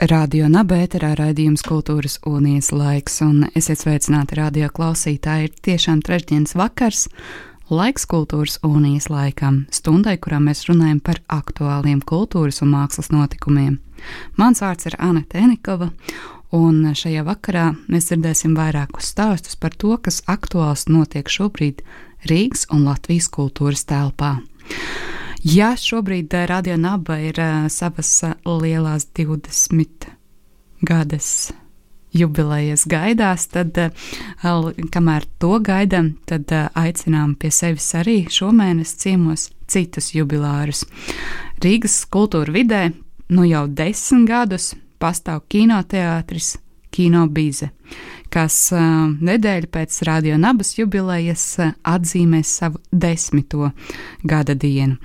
Radio Nabēterā raidījums kultūras unijas laiks, un esiet sveicināti radio klausītāji. Ir tiešām trešdienas vakars, laiks kultūras unijas laikam, stundai, kurā mēs runājam par aktuāliem kultūras un mākslas notikumiem. Mans vārds ir Anita Enikova, un šajā vakarā mēs dzirdēsim vairākus stāstus par to, kas aktuāls notiek šobrīd Rīgas un Latvijas kultūras telpā. Ja šobrīd eh, Radio Naba ir uh, savas uh, lielās 20 gadas jubilejas gaidās, tad, kamēr to gaidām, tad aicinām pie sevis arī šomēnes ciemos citus jubilārus. Rīgas kultūra vidē nu jau desmit gadus pastāv kinoteātris Kino Bīze kas nedēļu pēc Radio Nabas jubilejas atzīmēs savu desmito gada dienu.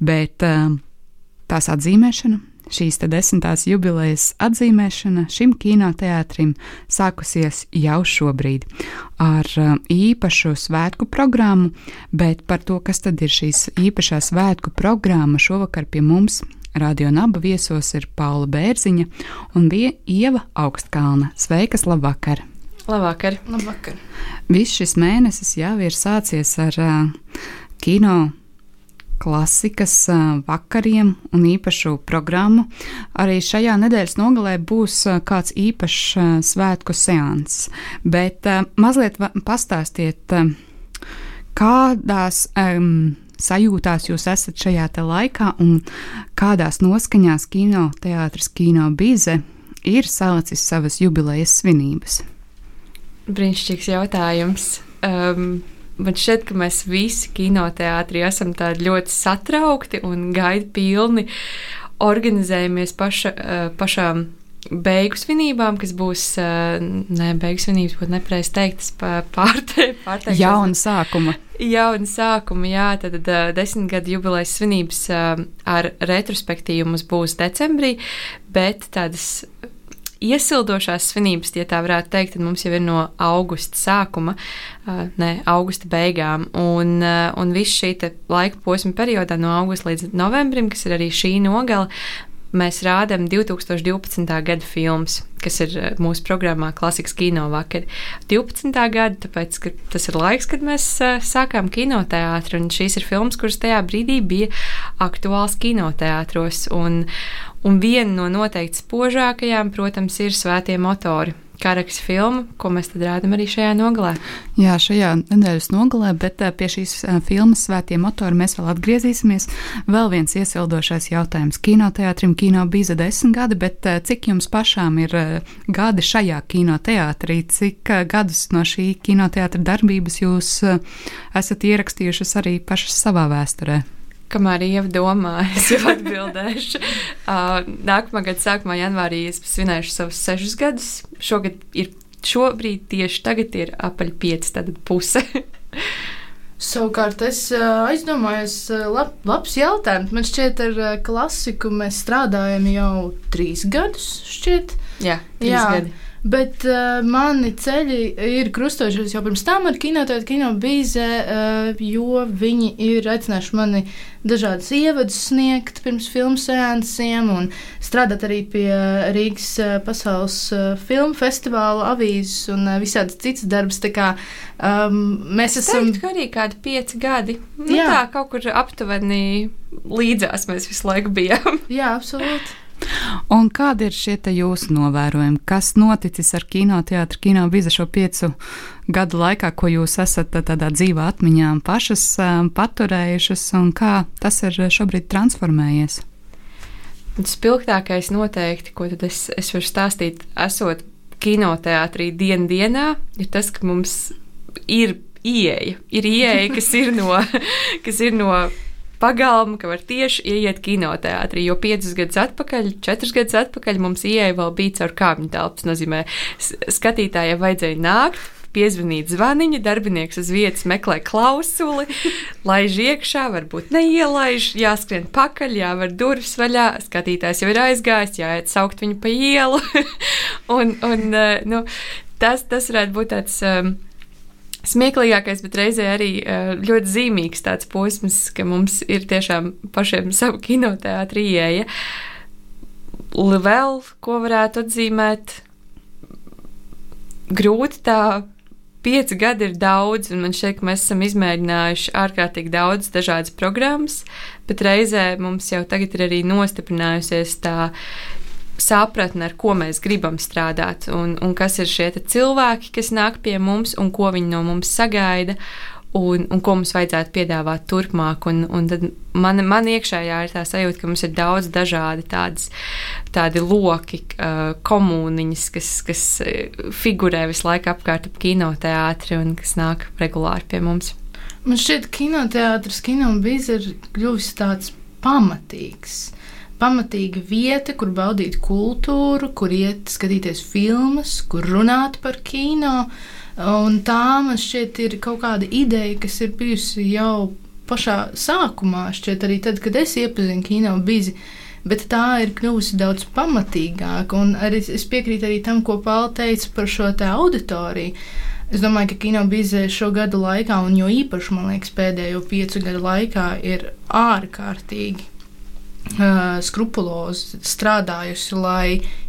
Bet tās atzīmēšana, šīs desmitās jubilejas atzīmēšana šim kinoteātrim sākusies jau šobrīd ar īpašu svētku programmu, bet par to, kas tad ir šīs īpašā svētku programma, šovakar pie mums Radio Naba viesos ir Paula Bērziņa un Ieva Augstkalna. Sveikas, labvakar! Labvakar. Labvakar. Viss šis mēnesis jau ir sācies ar uh, kino klasikas uh, vakariem un īpašu programmu. Arī šajā nedēļas nogalē būs uh, kāds īpašs uh, svētku seans. Bet uh, mazliet pastāstiet, uh, kādās um, sajūtās jūs esat šajā laikā un kādās noskaņās kino teātris Kino Bīze ir sācis savas jubilejas svinības. Brīnišķīgs jautājums. Um, man šķiet, ka mēs visi kinoteātrī esam ļoti satraukti un gaidi pilni. Organizējamies paša, uh, pašām beigu svinībām, kas būs, uh, ne, beigu svinības būtu nepareizi teikt, pārsteigts. Jauna sākuma. Jauna sākuma, jā, tad uh, desmit gadu jubilejas svinības ar retrospektīvu mums būs decembrī, bet tādas iesildošās svinības, ja tā varētu teikt, tad mums jau ir no augusta sākuma, ne augusta beigām. Un, un viss šī laika posma periodā, no augusta līdz novembrim, kas ir arī šī nogala, mēs rādām 2012. gada filmas, kas ir mūsu programmā Klasikas kino vakar. 12. gada, tāpēc, ka tas ir laiks, kad mēs sākām kinoteātru, un šīs ir filmas, kuras tajā brīdī bija aktuāls kinoteātros. Un, Un viena no noteikti spožākajām, protams, ir Svētie motori. Karaks filma, ko mēs tad rādām arī šajā nogalē. Jā, šajā nedēļas nogalē, bet eh, pie šīs eh, filmas Svētie motori mēs vēl atgriezīsimies. Vēl viens iesildošais jautājums. Kinoteātrim kino bija desmit gadi, bet eh, cik jums pašām ir gadi šajā kinoteātrī? Cik gadus no šī kinoteātra darbības jūs esat ierakstījušas arī pašas savā vēsturē? Kamēr Ieva domā, es jau atbildēšu. Uh, nākamā gada sākumā, janvārī, es svinēšu savus sešus gadus. Šogad ir, šobrīd tieši tagad ir apaļ pieci, tad puse. Savukārt es uh, aizdomājos, lab, labs jautājums. Man šķiet, ar klasiku mēs strādājam jau trīs gadus. Šķiet. Jā, trīs Jā. gadi. Bet uh, mani ceļi ir krustojušies jau pirms tam ar kinotēta kino bīzē, uh, jo viņi ir aicinājuši mani dažādas ievadus sniegt pirms filmu seansiem un strādāt arī pie Rīgas uh, pasaules uh, filmu festivāla avīzes un uh, visādas citas darbas. Tā kā um, mēs es esam. Teiktu, arī kādi pieci gadi. Nu, Jā. tā kaut kur aptuveni līdzās mēs visu laiku bijām. Jā, absolūti. Un kādi ir šie jūsu novērojumi? Kas noticis ar kinoteātru, kino biza šo piecu gadu laikā, ko jūs esat tādā dzīvā atmiņā pašas paturējušas, un kā tas ir šobrīd transformējies? Spilgtākais noteikti, ko es, es varu stāstīt, esot kinoteātrī dienu dienā, ir tas, ka mums ir ieeja. Ir ieeja, kas ir no, kas ir no pagalma, ka var tieši ieiet kinoteātrī. Jo piecus gadus atpakaļ, četrus gadus atpakaļ mums ieeja vēl bija caur kāpņu telpu. Tas nozīmē, skatītājiem vajadzēja nākt piezvanīt zvaniņu, darbinieks uz vietas meklē klausuli, laiž iekšā, varbūt neielaiž, jāskrien pakaļ, jāver durvis vaļā, skatītājs jau ir aizgājis, jāiet saukt viņu pa ielu. un, un, eh, nu, tas, tas varētu būt tāds. Um, Smieklīgākais, bet reizē arī uh, ļoti zīmīgs tāds posms, ka mums ir tiešām pašiem savu kinoteātrī ieeja. Vēl ko varētu atzīmēt, grūti tā pieci gadi ir daudz, un man šķiet, ka mēs esam izmēģinājuši ārkārtīgi daudz dažādas programmas, bet reizē mums jau tagad ir arī nostiprinājusies tā sapratne, ar ko mēs gribam strādāt, un, un kas ir šie cilvēki, kas nāk pie mums un ko viņi no mums sagaida un, un ko mums vajadzētu piedāvāt turpmāk. Un, un tad man, man iekšējā ir tā sajūta, ka mums ir daudz dažādi tādas, tādi loki, uh, komuniņas, kas, kas figurē visu laiku apkārt ap kinoteātri un kas nāk regulāri pie mums. Man šķiet, ka kinoteātris, kino bija kļuvis tāds pamatīgs. Pamatīga vieta, kur baudīt kultūru, kur iet skatīties filmas, kur runāt par kino. Un tā man šķiet ir kaut kāda ideja, kas ir bijusi jau pašā sākumā, šķiet arī tad, kad es iepazinu kino bizi. Bet tā ir kļuvusi daudz pamatīgāka, un arī es piekrītu arī tam, ko Pāla teica par šo auditoriju. Es domāju, ka kino bizē šo gadu laikā, un jo īpaši, man liekas, pēdējo piecu gadu laikā, ir ārkārtīgi skrupulozi strādājusi, lai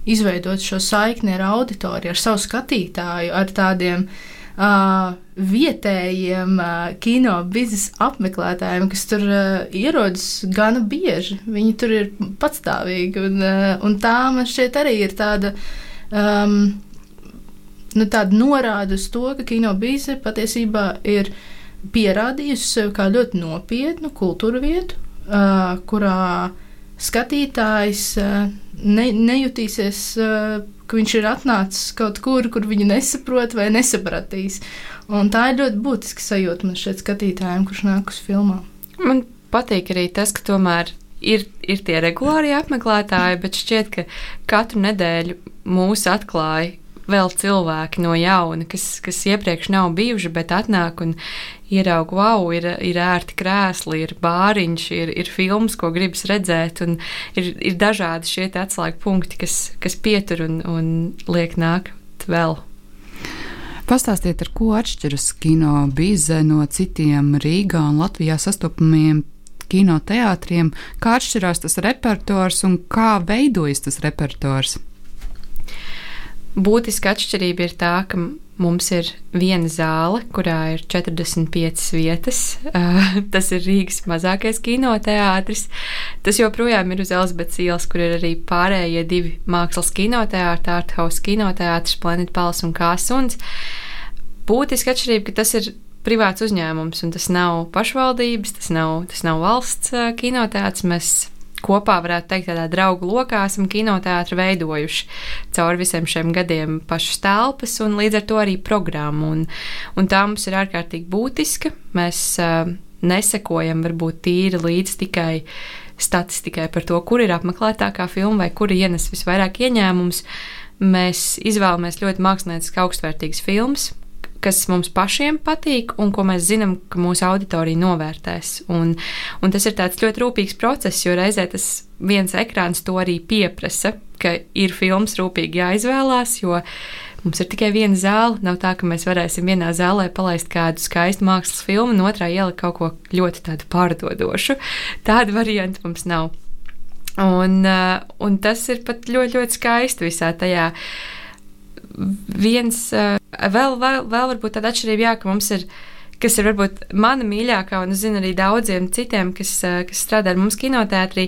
izveidotu šo saikni ar auditoriju, ar savu skatītāju, ar tādiem uh, vietējiem uh, kino biznesa apmeklētājiem, kas tur uh, ierodas gana bieži. Viņi tur ir patstāvīgi, un, uh, un tā man šķiet arī ir tāda. Um, nu, tāda norāda uz to, ka kino biznesa patiesībā ir pierādījusi sevi kā ļoti nopietnu kultūra vietu, uh, kurā skatītājs uh, ne, nejutīsies, uh, ka viņš ir atnācis kaut kur, kur viņu nesaprot vai nesapratīs. Un tā ir ļoti būtiska sajūta man šeit skatītājiem, kurš nāk uz filmām. Man patīk arī tas, ka tomēr ir, ir tie regulārie apmeklētāji, bet šķiet, ka katru nedēļu mūs atklāja vēl cilvēki no jauna, kas, kas iepriekš nav bijuši, bet atnāk un ierauga, wow, ir, ir ērti krēsli, ir bāriņš, ir, ir filmas, ko gribas redzēt, un ir, ir dažādi šie atslēgu punkti, kas, kas pietur un, un liek nākt vēl. Pastāstiet, ar ko atšķiras kino bīze no citiem Rīgā un Latvijā sastopamiem kinoteātriem, kā atšķirās tas repertuārs un kā veidojas tas repertuārs? Būtiska atšķirība ir tā, ka mums ir viena zāle, kurā ir 45 vietas. Uh, tas ir Rīgas mazākais kinoteātris. Tas joprojām ir uz Elizabetes ielas, kur ir arī pārējie divi mākslas kinoteātri, Arthouse kinoteātris, Planet Palace un Kāsuns. Būtiska atšķirība, ka tas ir privāts uzņēmums, un tas nav pašvaldības, tas nav, tas nav valsts kinoteātris. Mēs kopā, varētu teikt, tādā draugu lokā esam kinoteātri veidojuši cauri visiem šiem gadiem pašas telpas un līdz ar to arī programmu. Un, un tā mums ir ārkārtīgi būtiska. Mēs uh, nesekojam varbūt tīri līdz tikai statistikai par to, kur ir apmeklētākā filma vai kur ienes visvairāk ieņēmums. Mēs izvēlamies ļoti mākslinieciski augstvērtīgas filmas, kas mums pašiem patīk un ko mēs zinām, ka mūsu auditorija novērtēs. Un, un tas ir ļoti rūpīgs process, jo reizē tas viens ekrāns to arī pieprasa, ka ir filmas rūpīgi jāizvēlās, jo mums ir tikai viena zāle. Nav tā, ka mēs varēsim vienā zālē palaist kādu skaistu mākslas filmu, un otrā ielikt kaut ko ļoti tādu pārdodošu. Tāda varianta mums nav. Un, uh, un tas ir pat ļoti, ļoti skaisti visā tajā. Viens uh, vēl, vēl, vēl varbūt tāda atšķirība, jā, ka mums ir. Kas ir varbūt mana mīļākā, un es zinu arī daudziem citiem, kas, eh, kas strādā ar mums kinoteātrī,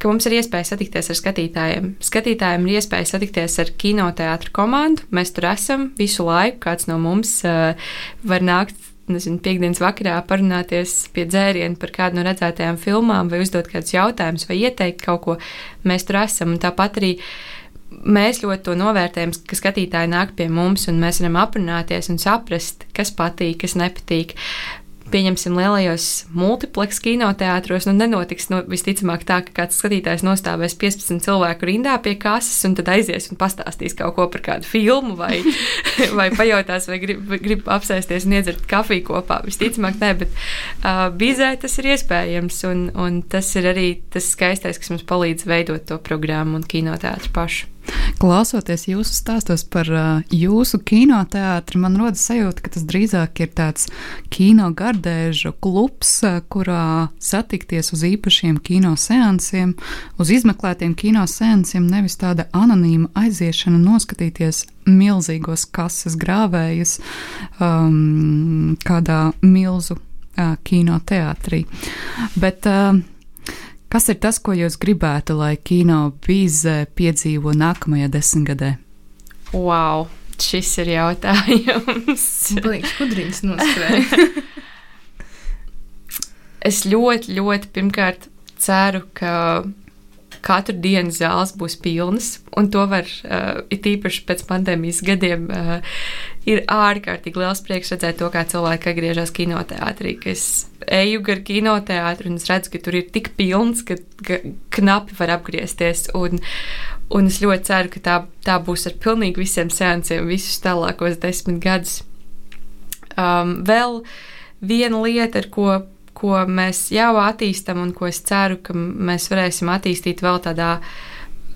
ka mums ir iespēja satikties ar skatītājiem. Skatītājiem ir iespēja satikties ar kinoteātru komandu. Mēs tur esam visu laiku. Kāds no mums uh, var nākt nezinu, piekdienas vakarā parunāties pie dzēriena par kādu no redzētajām filmām, vai uzdot kādus jautājumus, vai ieteikt kaut ko. Mēs tur esam. Un tāpat arī mēs ļoti to novērtējam, ka skatītāji nāk pie mums un mēs varam aprunāties un saprast, kas patīk, kas nepatīk. pieņemsim lielajos multipleks kinoteātros, nu nenotiks nu, visticamāk tā, ka kāds skatītājs nostāvēs 15 cilvēku rindā pie kases un tad aizies un pastāstīs kaut ko par kādu filmu vai, vai pajautās, vai grib, grib apsēsties un iedzert kafiju kopā. Visticamāk, nē, bet uh, bizē tas ir iespējams un, un tas ir arī tas skaistais, kas mums palīdz veidot to programmu un kinoteātru pašu. Klausoties jūsu stāstos par uh, jūsu kinoteātri, man rodas sajūta, ka tas drīzāk ir tāds kino gardēžu klubs, uh, kurā satikties uz īpašiem kino seansiem, uz izmeklētiem kino seansiem, nevis tāda anonīma aiziešana noskatīties milzīgos kases grāvējus um, kādā milzu uh, kinoteātrī. Bet uh, Kas ir tas, ko jūs gribētu, lai kino bīze piedzīvo nākamajā desmitgadē? Wow, šis ir jautājums. Liekas, kudrīns noskrēja. es ļoti, ļoti pirmkārt ceru, ka katru dienu zāles būs pilnas, un to var, uh, it īpaši pēc pandēmijas gadiem, uh, ir ārkārtīgi liels prieks redzēt to, kā cilvēki atgriežas kinoteātrī. Es eju gar kinoteātri un es redzu, ka tur ir tik pilns, ka, ka knapi var apgriezties. Un, un es ļoti ceru, ka tā, tā būs ar pilnīgi visiem seansiem visus tālākos desmit gadus. Um, vēl viena lieta, ar ko ko mēs jau attīstam un ko es ceru, ka mēs varēsim attīstīt vēl tādā uh,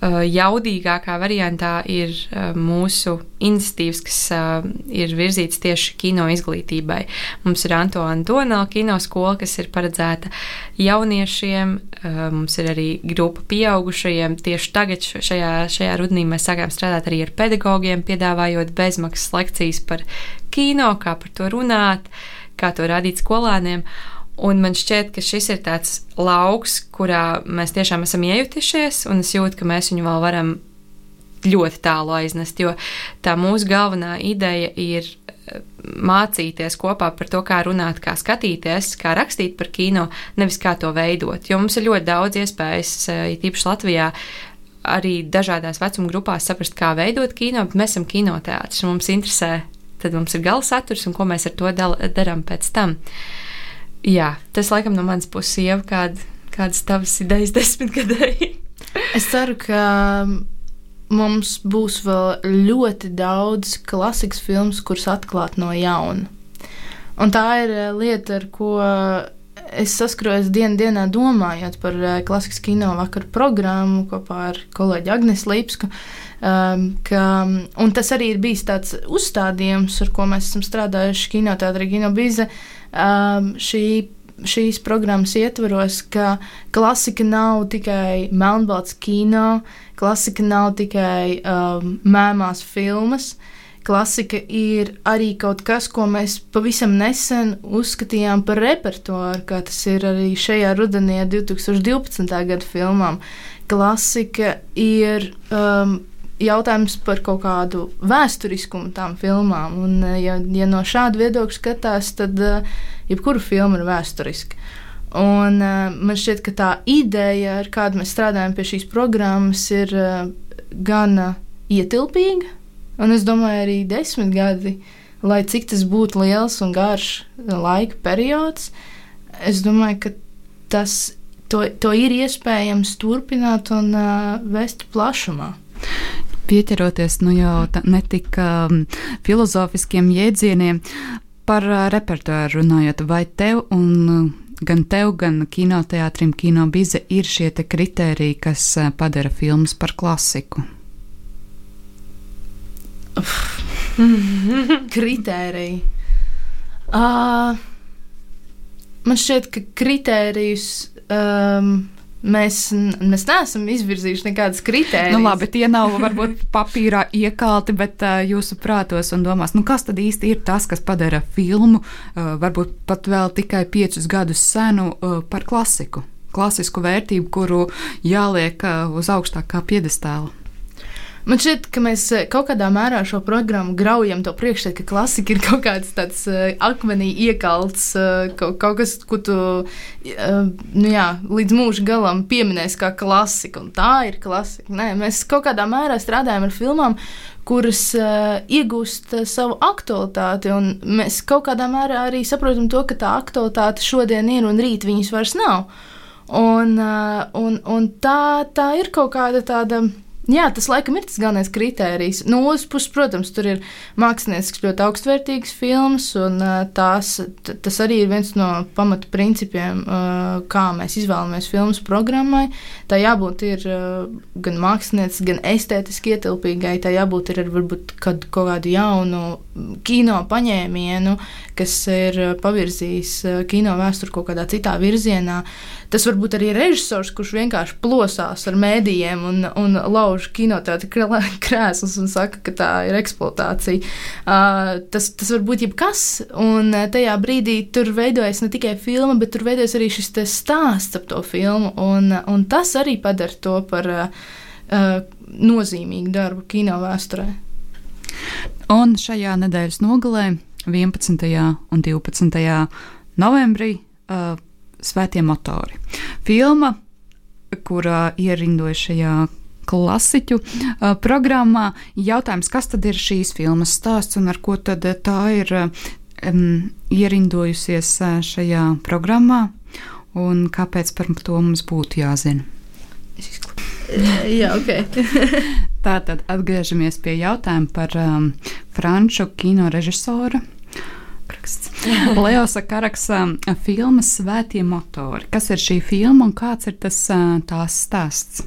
jaudīgākā variantā, ir uh, mūsu iniciatīvas, kas uh, ir virzītas tieši kino izglītībai. Mums ir Antoine Donela kino skola, kas ir paredzēta jauniešiem, mums ir arī grupa pieaugušajiem. Tieši tagad šajā, šajā rudenī mēs sākām strādāt arī ar pedagogiem, piedāvājot bezmaksas lekcijas par kino, kā par to runāt, kā to rādīt skolēniem. Un man šķiet, ka šis ir tāds lauks, kurā mēs tiešām esam iejutušies, un es jūtu, ka mēs viņu vēl varam ļoti tālu aiznest. Jo tā mūsu galvenā ideja ir eh, mācīties kopā par to, kā runāt, kā skatīties, kā rakstīt par kino, nevis kā to veidot. Jo mums ir ļoti daudz iespējas, eh, īpaši Latvijā, arī dažādās vecuma grupās saprast, kā veidot kino, bet mēs esam kinoteātris un mums interesē, tad mums ir gala saturs un ko mēs ar to darām pēc tam. Uh, Jā, tas laikam no manas puses jau kād, kādas tavas idejas desmitgadēji. es ceru, ka mums būs vēl ļoti daudz klasikas filmas, kuras atklāt no jauna. Un tā ir eh, lieta, ar ko es saskarojos dienas dienā, domājot par eh, klasikas kino vakaru programmu kopā ar kolēģi Agnēs Līpsku. Um, ka, un tas arī ir bijis tāds uzstādījums, ar ko mēs esam strādājuši kinoteātrī, kino bīze. Uh, um, šī šīs programmas ietvaros, ka klasika nav tikai melnbalts kino, klasika nav tikai um, mēmās filmas. Klasika ir arī kaut kas, ko mēs pavisam nesen uzskatījām par repertuāru, kā tas ir arī šajā rudenī, 2012. gada filmām. Klasika ir um, jautājums par kaut kādu vēsturiskumu tām filmām. Un, eh, ja, ja no šāda viedokļa skatās, tad uh, jebkura filma ir vēsturiska. Un, uh, man šķiet, ka tā ideja, ar kādu mēs strādājam pie šīs programmas, ir gana ietilpīga. Un es domāju, arī desmit gadi, lai cik tas būtu liels un garš laika periods, es domāju, ka tas to, to ir iespējams turpināt un uh, vest plašumā pieķeroties nu jau ne tik um, filozofiskiem jēdzieniem, par uh, repertuāru runājot, vai tev un uh, gan tev, gan kinoteātrim, kino bize ir šie kriteriji, kas uh, padara filmas par klasiku? kritēriji. Uh, man šķiet, ka kritērijus um, Mēs, mēs neesam izvirzījuši nekādas kritērijas. Nu, labi, tie nav varbūt papīrā iekalti, bet uh, jūsu prātos un domās, nu, kas tad īsti ir tas, kas padara filmu, uh, varbūt pat vēl tikai piecus gadus senu, uh, par klasiku, klasisku vērtību, kuru jāliek uh, uz augstākā piedestāla. Man šķiet, ka mēs eh, kaut kādā mērā šo programmu graujam to priekšstatu, ka klasika ir kaut kāds tāds uh, akmenī iekalts, uh, kaut, kaut kas, ko tu uh, nu jā, līdz mūža galam pieminēsi kā klasika, un tā ir klasika. Nē, mēs kaut kādā mērā strādājam ar filmām, kuras uh, iegūst uh, savu aktualitāti, un mēs kaut kādā mērā arī saprotam to, ka tā aktualitāte šodien ir un rīt viņas vairs nav. Un, uh, un, un tā, tā ir kaut kāda tāda Jā, tas laikam ir tas galvenais kriterijs. No nu, otras puses, protams, tur ir mākslinieks ļoti augstvērtīgs filmas, un tās, tas arī ir viens no pamatu principiem, kā mēs izvēlamies filmas programmai. Tā jābūt ir gan mākslinieks, gan estētiski ietilpīgai, tā jābūt ir ar varbūt kādu, kādu jaunu kino paņēmienu, kas ir pavirzījis kino vēsturi kaut kādā citā virzienā. Tas var būt arī režisors, kurš vienkārši plosās ar mēdījiem un, un lauž kinoteātra krēslus un saka, ka tā ir eksploatācija. Uh, tas, tas var būt jebkas, un tajā brīdī tur veidojas ne tikai filma, bet tur veidojas arī šis stāsts ap to filmu, un, un tas arī padara to par uh, nozīmīgu darbu kino vēsturē. Un šajā nedēļas nogalē, 11. un 12. novembrī, uh, Svētie motori. Filma, kurā ierindoja šajā klasiķu uh, programmā, jautājums, kas tad ir šīs filmas stāsts un ar ko tad tā ir um, ierindojusies šajā programmā un kāpēc par to mums būtu jāzina. Jā, ok. Tā tad atgriežamies pie jautājuma par um, franču kino režisoru apraksts. Leosa Karaksa filmas Svētie motori. Kas ir šī filma un kāds ir tas tās stāsts?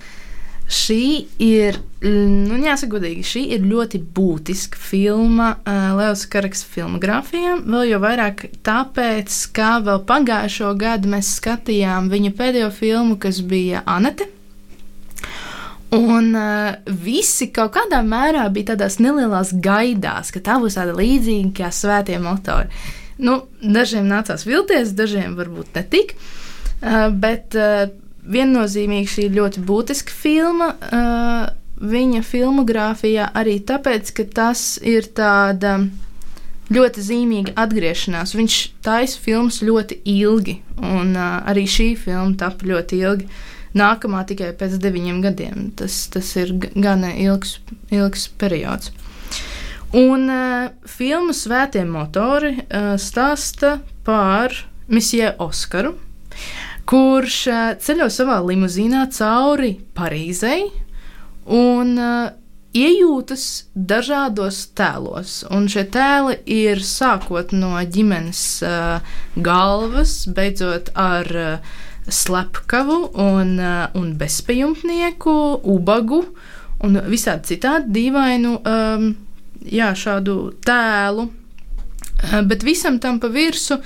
Šī ir, nu, jāsaka, godīgi, šī ir ļoti būtiska filma uh, Leos Karaks filmogrāfijā. Vēl jau vairāk tāpēc, ka vēl pagājušo gadu mēs skatījām viņa pēdējo filmu, kas bija Anete. Un uh, visi kaut kādā mērā bija tādās nelielās gaidās, ka tā būs tāda līdzīga kā svētie motori. Nu, dažiem nācās vilties, dažiem varbūt ne tik. Uh, bet uh, viennozīmīgi šī ir ļoti būtiska filma. Uh, viņa filmogrāfijā arī tāpēc, ka tas ir tāda ļoti zīmīga atgriešanās. Viņš taisa filmas ļoti ilgi, un uh, arī šī filma tapa ļoti ilgi. Uh, nākamā tikai pēc deviņiem gadiem. Tas, tas ir gana ilgs, ilgs periods. Un uh, filmu Svētie motori uh, stāsta par Misiju Oskaru, kurš uh, ceļo savā limuzīnā cauri Parīzei un uh, iejūtas dažādos tēlos. Un šie tēli ir sākot no ģimenes uh, galvas, beidzot ar uh, slepkavu un, uh, un bezpajumtnieku, ubagu un visādi citādi dīvainu um, jā, šādu tēlu. Uh, bet visam tam pa virsmu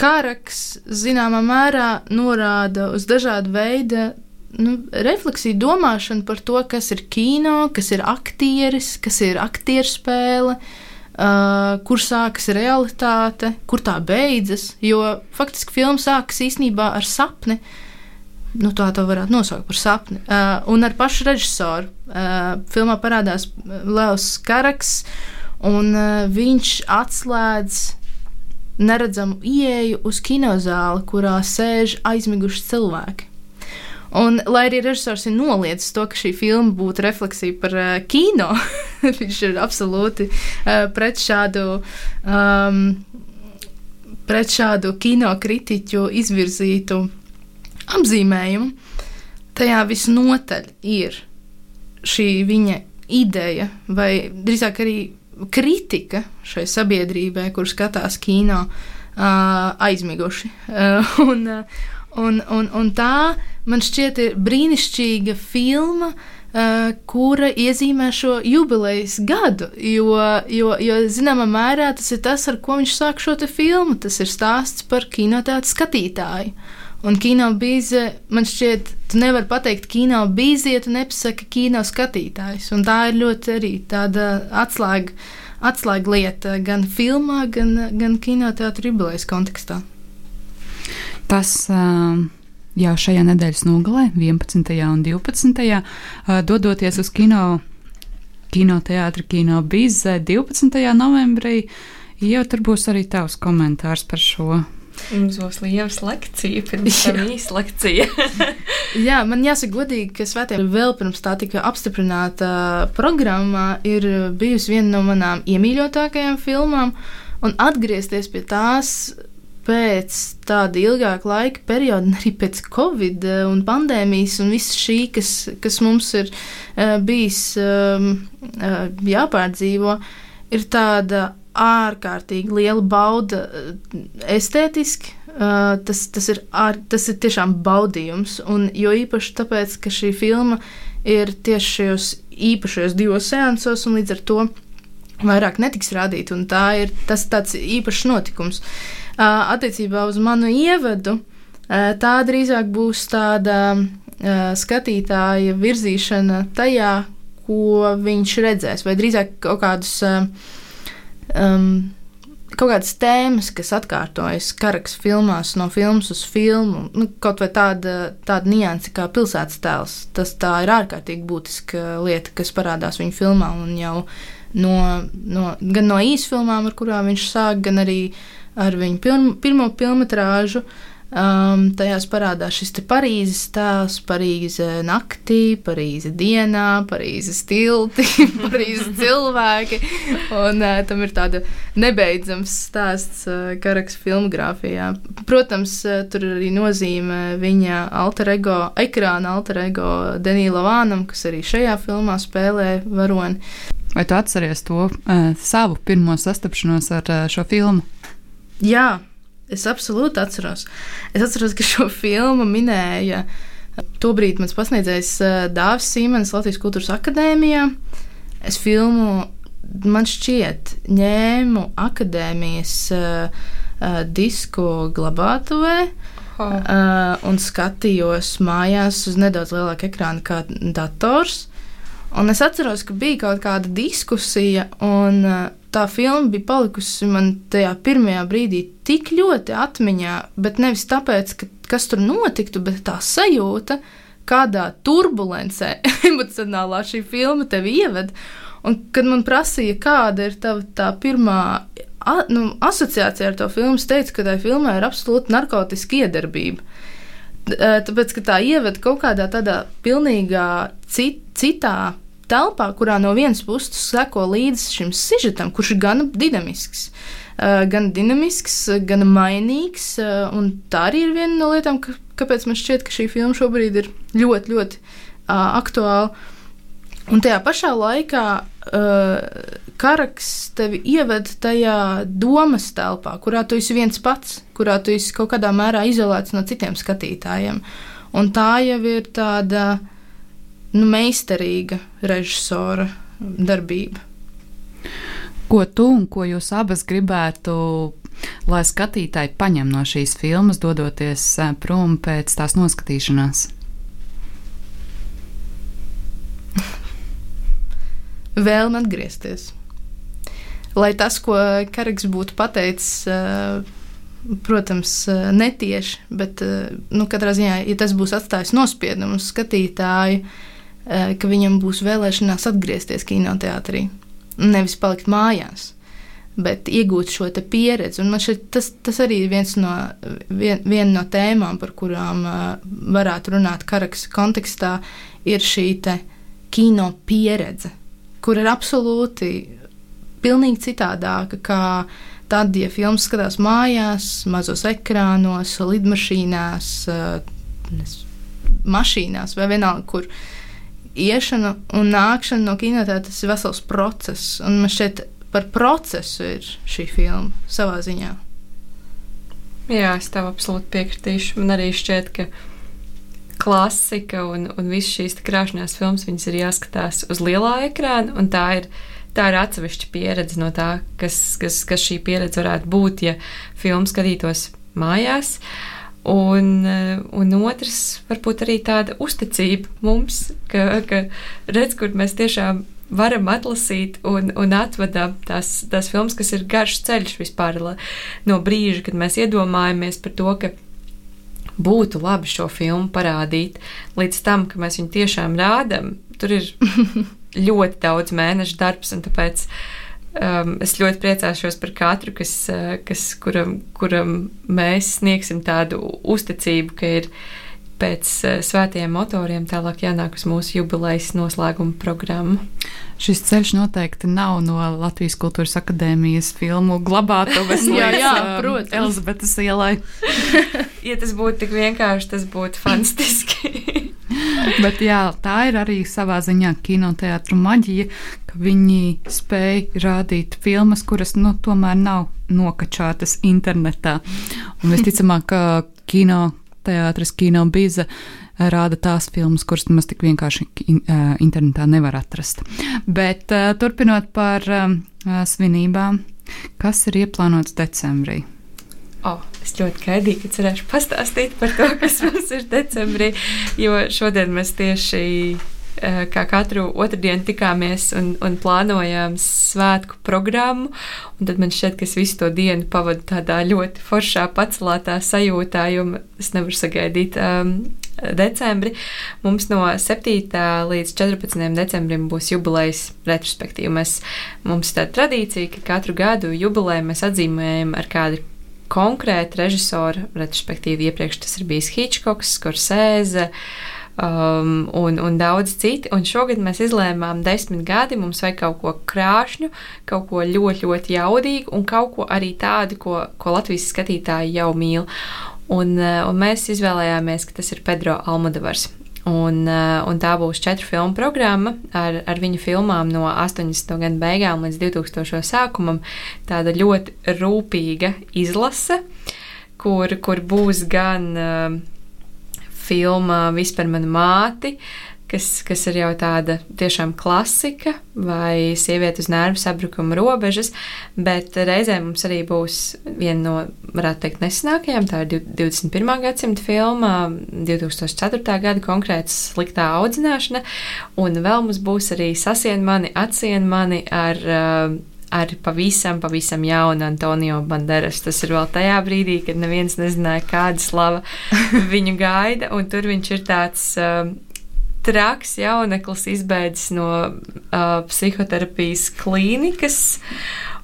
karaks zināmā mērā norāda uz dažādu veidu nu, refleksiju, domāšanu par to, kas ir kino, kas ir aktieris, kas ir aktierspēle. spēle kur sākas realitāte, kur tā beidzas. Jo faktiski filma sākas īstenībā ar sapni. Nu, tā tā varētu nosaukt par sapni. Uh, un ar pašu režisoru. Uh, filmā parādās Leos Karaks, un uh, viņš atslēdz neredzamu ieeju uz kinozāli, kurā sēž aizmiguši cilvēki. Un, lai arī režisors ir noliedzis to, ka šī filma būtu refleksija par uh, kino, viņš ir absolūti uh, pret šādu. Um, Pret šādu kino kritiķu izvirzītu apzīmējumu, tajā visnotaļ ir šī viņa ideja, vai drīzāk arī kritika šai sabiedrībai, kur skatās kino uh, aizmiguši. Uh, un, uh, Un, un, un tā man šķiet ir brīnišķīga filma. Uh, kura iezīmē šo jubilejas gadu. Jo, jo, jo zināmā mērā tas ir tas, ar ko viņš sāk šo filmu. Tas ir stāsts par kinoteātrus skatītāju. Un kino bīze, man šķiet, tu nevari pateikt kino bīzi, ja tu nepasaki kino skatītājs. Un tā ir ļoti arī tāda atslēga, atslēga lieta gan filmā, gan, gan kinoteātrus jubilejas kontekstā. Tas jau šajā nedēļas nogalē, 11. un 12. dodoties uz kino kinoteātra kino bizē 12. novembrī. Jau tur būs arī tavs komentārs par šo. Mums būs liela lekcija, pirms tam īsa lekcija. Jā, man jāsaka, godīgi, ka Svētajā vēl pirms tā tika apstiprināta programmā, ir bijusi viena no manām iemīļotākajām filmām, un atgriezties pie tās pēc tāda ilgāka laika perioda, arī pēc Covid un pandēmijas un viss šī, kas, kas mums ir uh, bijis um, uh, jāpārdzīvo, ir tāda ārkārtīgi liela bauda estētiski. Uh, tas, tas, ir ār, tas ir tiešām baudījums, un jo īpaši tāpēc, ka šī filma ir tieši šajos īpašajos divos seansos, un līdz ar to vairāk netiks rādīta, un tā ir tas tāds īpašs notikums. Uh, attiecībā uz manu ievadu, uh, tā drīzāk būs tāda uh, skatītāja virzīšana tajā, ko viņš redzēs, vai drīzāk kaut kādus uh, um, kaut kādas tēmas, kas atkārtojas karaks filmās, no filmas uz filmu. Nu, kaut vai tāda, tāda nianse kā pilsētas tēls. Tas tā ir ārkārtīgi būtiska lieta, kas parādās viņa filmā. Jau no, no, gan no īsfilmām, ar kurām viņš sāk, gan arī ar viņa pirmo, pirmo filmu. Um, tajās parādās šis Parīzes tēls, Parīze naktī, Parīze dienā, Parīzes tilti, Parīzes cilvēki. Un uh, tam ir tāda nebeidzams stāsts uh, Karaks filmogrāfijā. Protams, uh, tur arī nozīme viņa alter ego, ekrāna alter ego Denīla Vānam, kas arī šajā filmā spēlē varoni. Vai tu atceries to uh, savu pirmo sastapšanos ar uh, šo filmu? Jā, Es absolūti atceros. Es atceros, ka šo filmu minēja tobrīd mans pasniedzējs eh, Dārzs Sīmenis Latvijas Kultūras Akadēmijā. Es filmu, man šķiet, ņēmu akadēmijas uh, uh, disku glabātuvē. Uh, un skatījos mājās uz nedaudz lielāku ekrānu kā dators. Un es atceros, ka bija kaut kāda diskusija, un uh, tā filma bija palikusi man tajā pirmajā brīdī tik ļoti atmiņā, bet nevis tāpēc, ka kas tur notiktu, bet tā sajūta, kādā turbulencē emocionālā šī filma tevi ieved. Un, kad man prasīja, kāda ir tava tā pirmā a, nu, asociācija ar to filmu, es teicu, ka tai filmai ir absolūti narkotiska iedarbība. Tāpēc, ka tā ieved kaut kādā tādā pilnīgā cit, citā telpā, kurā no vienas puses seko līdzi šim sižetam, kurš ir gan dinamisks. Gan dinamisks, gan mainīgs. Tā arī ir viena no lietām, ka, kāpēc man šķiet, ka šī filma šobrīd ir ļoti, ļoti uh, aktuāla. Un tajā pašā laikā uh, karaks tevi ieved tajā domas telpā, kurā tu esi viens pats, kurā tu esi kaut kādā mērā izolēts no citiem skatītājiem. Un tā jau ir tāda nu, meistarīga režisora darbība. Ko tu un ko jūs abas gribētu, lai skatītāji paņem no šīs filmas, dodoties eh, prom pēc tās noskatīšanās? Vēlme atgriezties. Lai tas, ko Karaks būtu pateicis, uh, protams, eh, netieši, bet nu, katrā ziņā, ja tas būs atstājis nospiedumu uz skatītāju, Eh, ka viņam būs vēlēšanās atgriezties kinoteātrī, nevis palikt mājās. Bet iegūt šo pieredzi. Un man šeit tas, tas arī ir viens no, vien, viena no tēmām, par kurām uh, varētu runāt karaks kontekstā, ir šī kino pieredze, kur ir absolūti pilnīgi citādāka nekā tad, ja filmas skatās mājās, mazos ekrānos, lidmašīnās, uh, mašīnās vai vienalga, kur iešana un nākšana no kinoteātra tas ir vesels process. Un man šķiet, par procesu ir šī filma savā ziņā. Jā, es tev absolūti piekritīšu. Man arī šķiet, ka klasika un, un visas šīs krāšņās filmas ir jāskatās uz lielā ekrāna, un tā ir. Tā ir atsevišķa pieredze no tā, kas, kas, kas šī pieredze varētu būt, ja filmu skatītos mājās. Un, un otrs, varbūt arī tāda uzticība mums, ka, ka redz, kur mēs tiešām varam atlasīt un, un atvedam tās, tās filmas, kas ir garš ceļš vispār no brīža, kad mēs iedomājamies par to, ka būtu labi šo filmu parādīt, līdz tam, ka mēs viņu tiešām rādām. Tur ir ļoti daudz mēnešu darbs, un tāpēc um, es ļoti priecāšos par katru, kas, uh, kas kuram, kuram mēs sniegsim tādu uzticību, ka ir pēc uh, svētajiem motoriem tālāk jānāk uz mūsu jubilejas noslēguma programmu. Šis ceļš noteikti nav no Latvijas Kultūras Akadēmijas filmu glabātuves jā, jā, um, protams. Elizabetes ielai. ja tas būtu tik vienkārši, tas būtu fantastiski. Bet jā, tā ir arī savā ziņā kinoteātris maģija, ka viņi spēj rādīt filmas, kuras nu, tomēr nav nokačātas internetā. Un visticamāk, ka kinoteātris, kino biza rāda tās filmas, kuras nemaz tik vienkārši internetā nevar atrast. Bet turpinot par svinībām, kas ir ieplānots decembrī? Oh, es ļoti gaidīju, ka cerēšu pastāstīt par to, kas mums ir decembrī, jo šodien mēs tieši eh, kā katru otrdienu tikāmies un, un plānojām svētku programmu. Tad man šķiet, ka es visu to dienu pavadu tādā ļoti foršā, paceltā sajūtā, jo es nevaru sagaidīt um, decembri. Mums no 7. līdz 14. decembrim būs jubilejas retrospektīva. Mēs, mums ir tāda tradīcija, ka katru gadu jubileju mēs atzīmējam ar kādu konkrēti režisori, respektīvi iepriekš tas ir bijis Hitchcocks, Scorsese. Um, un, un daudz citi. Un šogad mēs izlēmām, desmit gadi mums vajag kaut ko krāšņu, kaut ko ļoti, ļoti jaudīgu un kaut ko arī tādu, ko, ko Latvijas skatītāji jau mīl. Un, uh, un mēs izvēlējāmies, ka tas ir Pedro Almodavars. Un, eh, un tā būs četru filmu programma ar, ar viņu filmām no 80. gadu beigām līdz 2000. sākumam. Tāda ļoti rūpīga izlase, kur, kur būs gan uh, filma Vispār mana māte, uh, kas, kas ir jau tāda tiešām klasika vai sieviete uz nervu sabrukuma robežas, bet reizē mums arī būs viena no, varētu teikt, nesenākajām, tā ir 21. gadsimta filma, 2004. gada konkrēts sliktā audzināšana, un vēl mums būs arī sasien mani, atsien mani ar uh, ar pavisam, pavisam jaunu Antonio Banderas. Tas ir vēl tajā brīdī, kad neviens nezināja, kāda slava viņu gaida, un tur viņš ir tāds. Uh, traks jauneklis izbēdzis no uh, psihoterapijas klīnikas.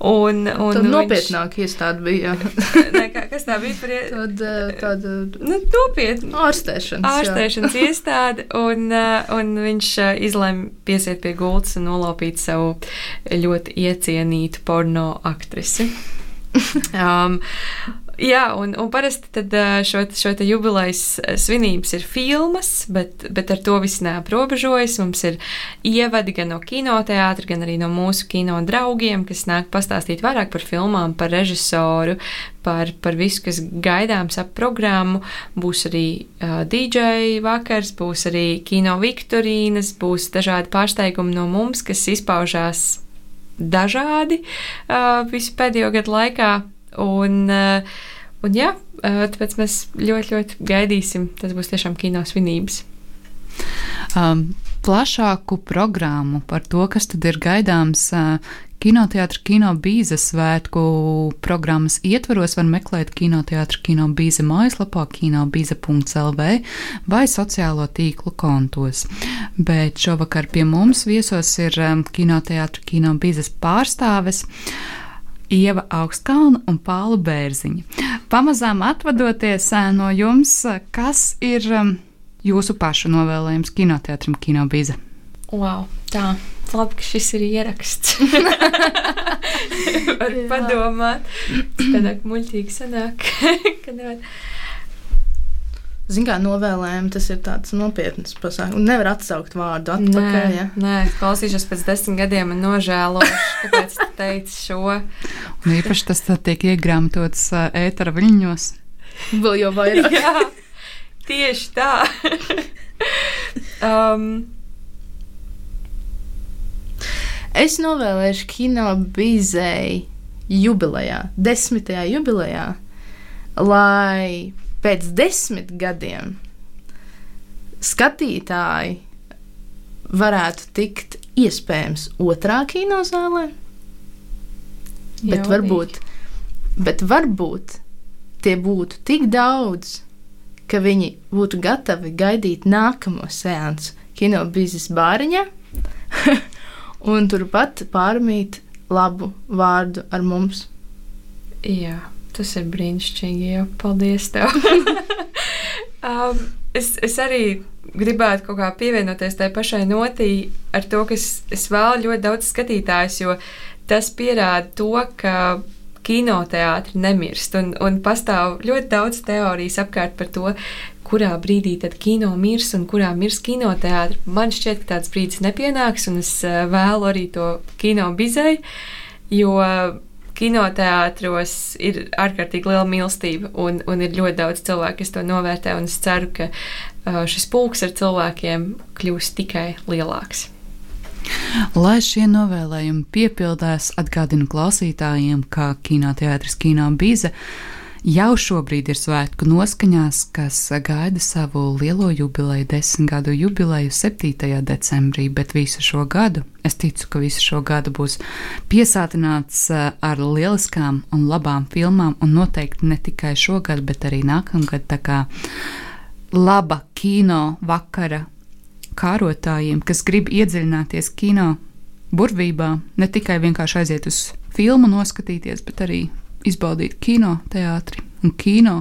Un, un Tad nopietnāk viņš... iestāde bija. ne, kā, kas tā bija par Tad, tāda nu, nopietna ārstēšanas, ārstēšanas iestāde, un, un viņš izlēma piesiet pie gultas un nolaupīt savu ļoti iecienītu porno aktrisi. Um, Jā, un, un parasti tad šo, šo jubilejas svinības ir filmas, bet, bet ar to viss neaprobežojas. Mums ir ievadi gan no kinoteātra, gan arī no mūsu kino draugiem, kas nāk pastāstīt vairāk par filmām, par režisoru, par, par visu, kas gaidāms ap programmu. Būs arī uh, DJ vakars, būs arī kino viktorīnas, būs dažādi pārsteigumi no mums, kas izpaužās dažādi uh, visu pēdējo gadu laikā Un, eh, un jā, eh, tāpēc mēs ļoti, ļoti gaidīsim. Tas būs tiešām kino svinības. Um, plašāku programmu par to, kas tad ir gaidāms uh, Kinoteātris Kino Bīza svētku programmas ietvaros var meklēt kinoteātris Kino Bīza mājaslapā kinobīza.lv vai sociālo tīklu kontos. Bet šovakar pie mums viesos ir kinoteātris Kino Bīzas pārstāves. Ieva Augstkalna un Pāla Bērziņa. Pamazām atvadoties no jums, kas ir jūsu pašu novēlējums kinoteātrim Kinobiza? Wow, tā. Labi, ka šis ir ieraksts. Var padomāt, tādā muļķīgi sanāk, ka nevar. Ziniet, kā novēlējumi, tas ir tāds nopietns pasākums. Nevar atsaukt vārdu atpakaļ. Nē, ja? nē klausīšos pēc desmit gadiem un nožēlošu, kāpēc tu teici šo. Un īpaši tas tiek iegrāmatots ētera viļņos. Vēl jau vairāk. Jā, tieši tā. um, es novēlēšu kino bizēju jubilejā, desmitajā jubilejā, lai pēc desmit gadiem skatītāji varētu tikt iespējams otrā kinozālē, bet Jaudīgi. varbūt, bet varbūt tie būtu tik daudz, ka viņi būtu gatavi gaidīt nākamo seansu kino biznesa bāriņā un turpat pārmīt labu vārdu ar mums. Jā, tas ir brīnišķīgi. Jā, paldies um, es, es arī gribētu kaut kā pievienoties tai pašai notī ar to, ka es, es vēlu ļoti daudz skatītājus, jo tas pierāda to, ka kinoteātris nemirst. Un, un pastāv ļoti daudz teorijas apkārt par to, kurā brīdī tad kino mirs un kurā mirs kinoteātris. Man šķiet, ka tāds brīdis nepienāks, un es eh, vēlu arī to kino bizei, jo kinoteātros ir ārkārtīgi liela mīlestība, un, un ir ļoti daudz cilvēku, kas to novērtē. Es ceru, ka uh, šis pulks ar cilvēkiem kļūs tikai lielāks. Lai šie novēlējumi piepildās, atgādinu klausītājiem, ka kinoteātris Kino Bīze jau šobrīd ir svētku noskaņās, kas gaida savu lielo jubileju, desmit gadu jubileju 7. decembrī, bet visu šo gadu, es ticu, ka visu šo gadu būs piesātināts eh, ar lieliskām un labām filmām, un noteikti ne tikai šogad, bet arī nākamgad. Tā kā laba kino vakara kārotājiem, kas grib iedziļināties kino burvībā, ne tikai vienkārši aiziet uz filmu noskatīties, bet arī izbaudīt kino teātri un kino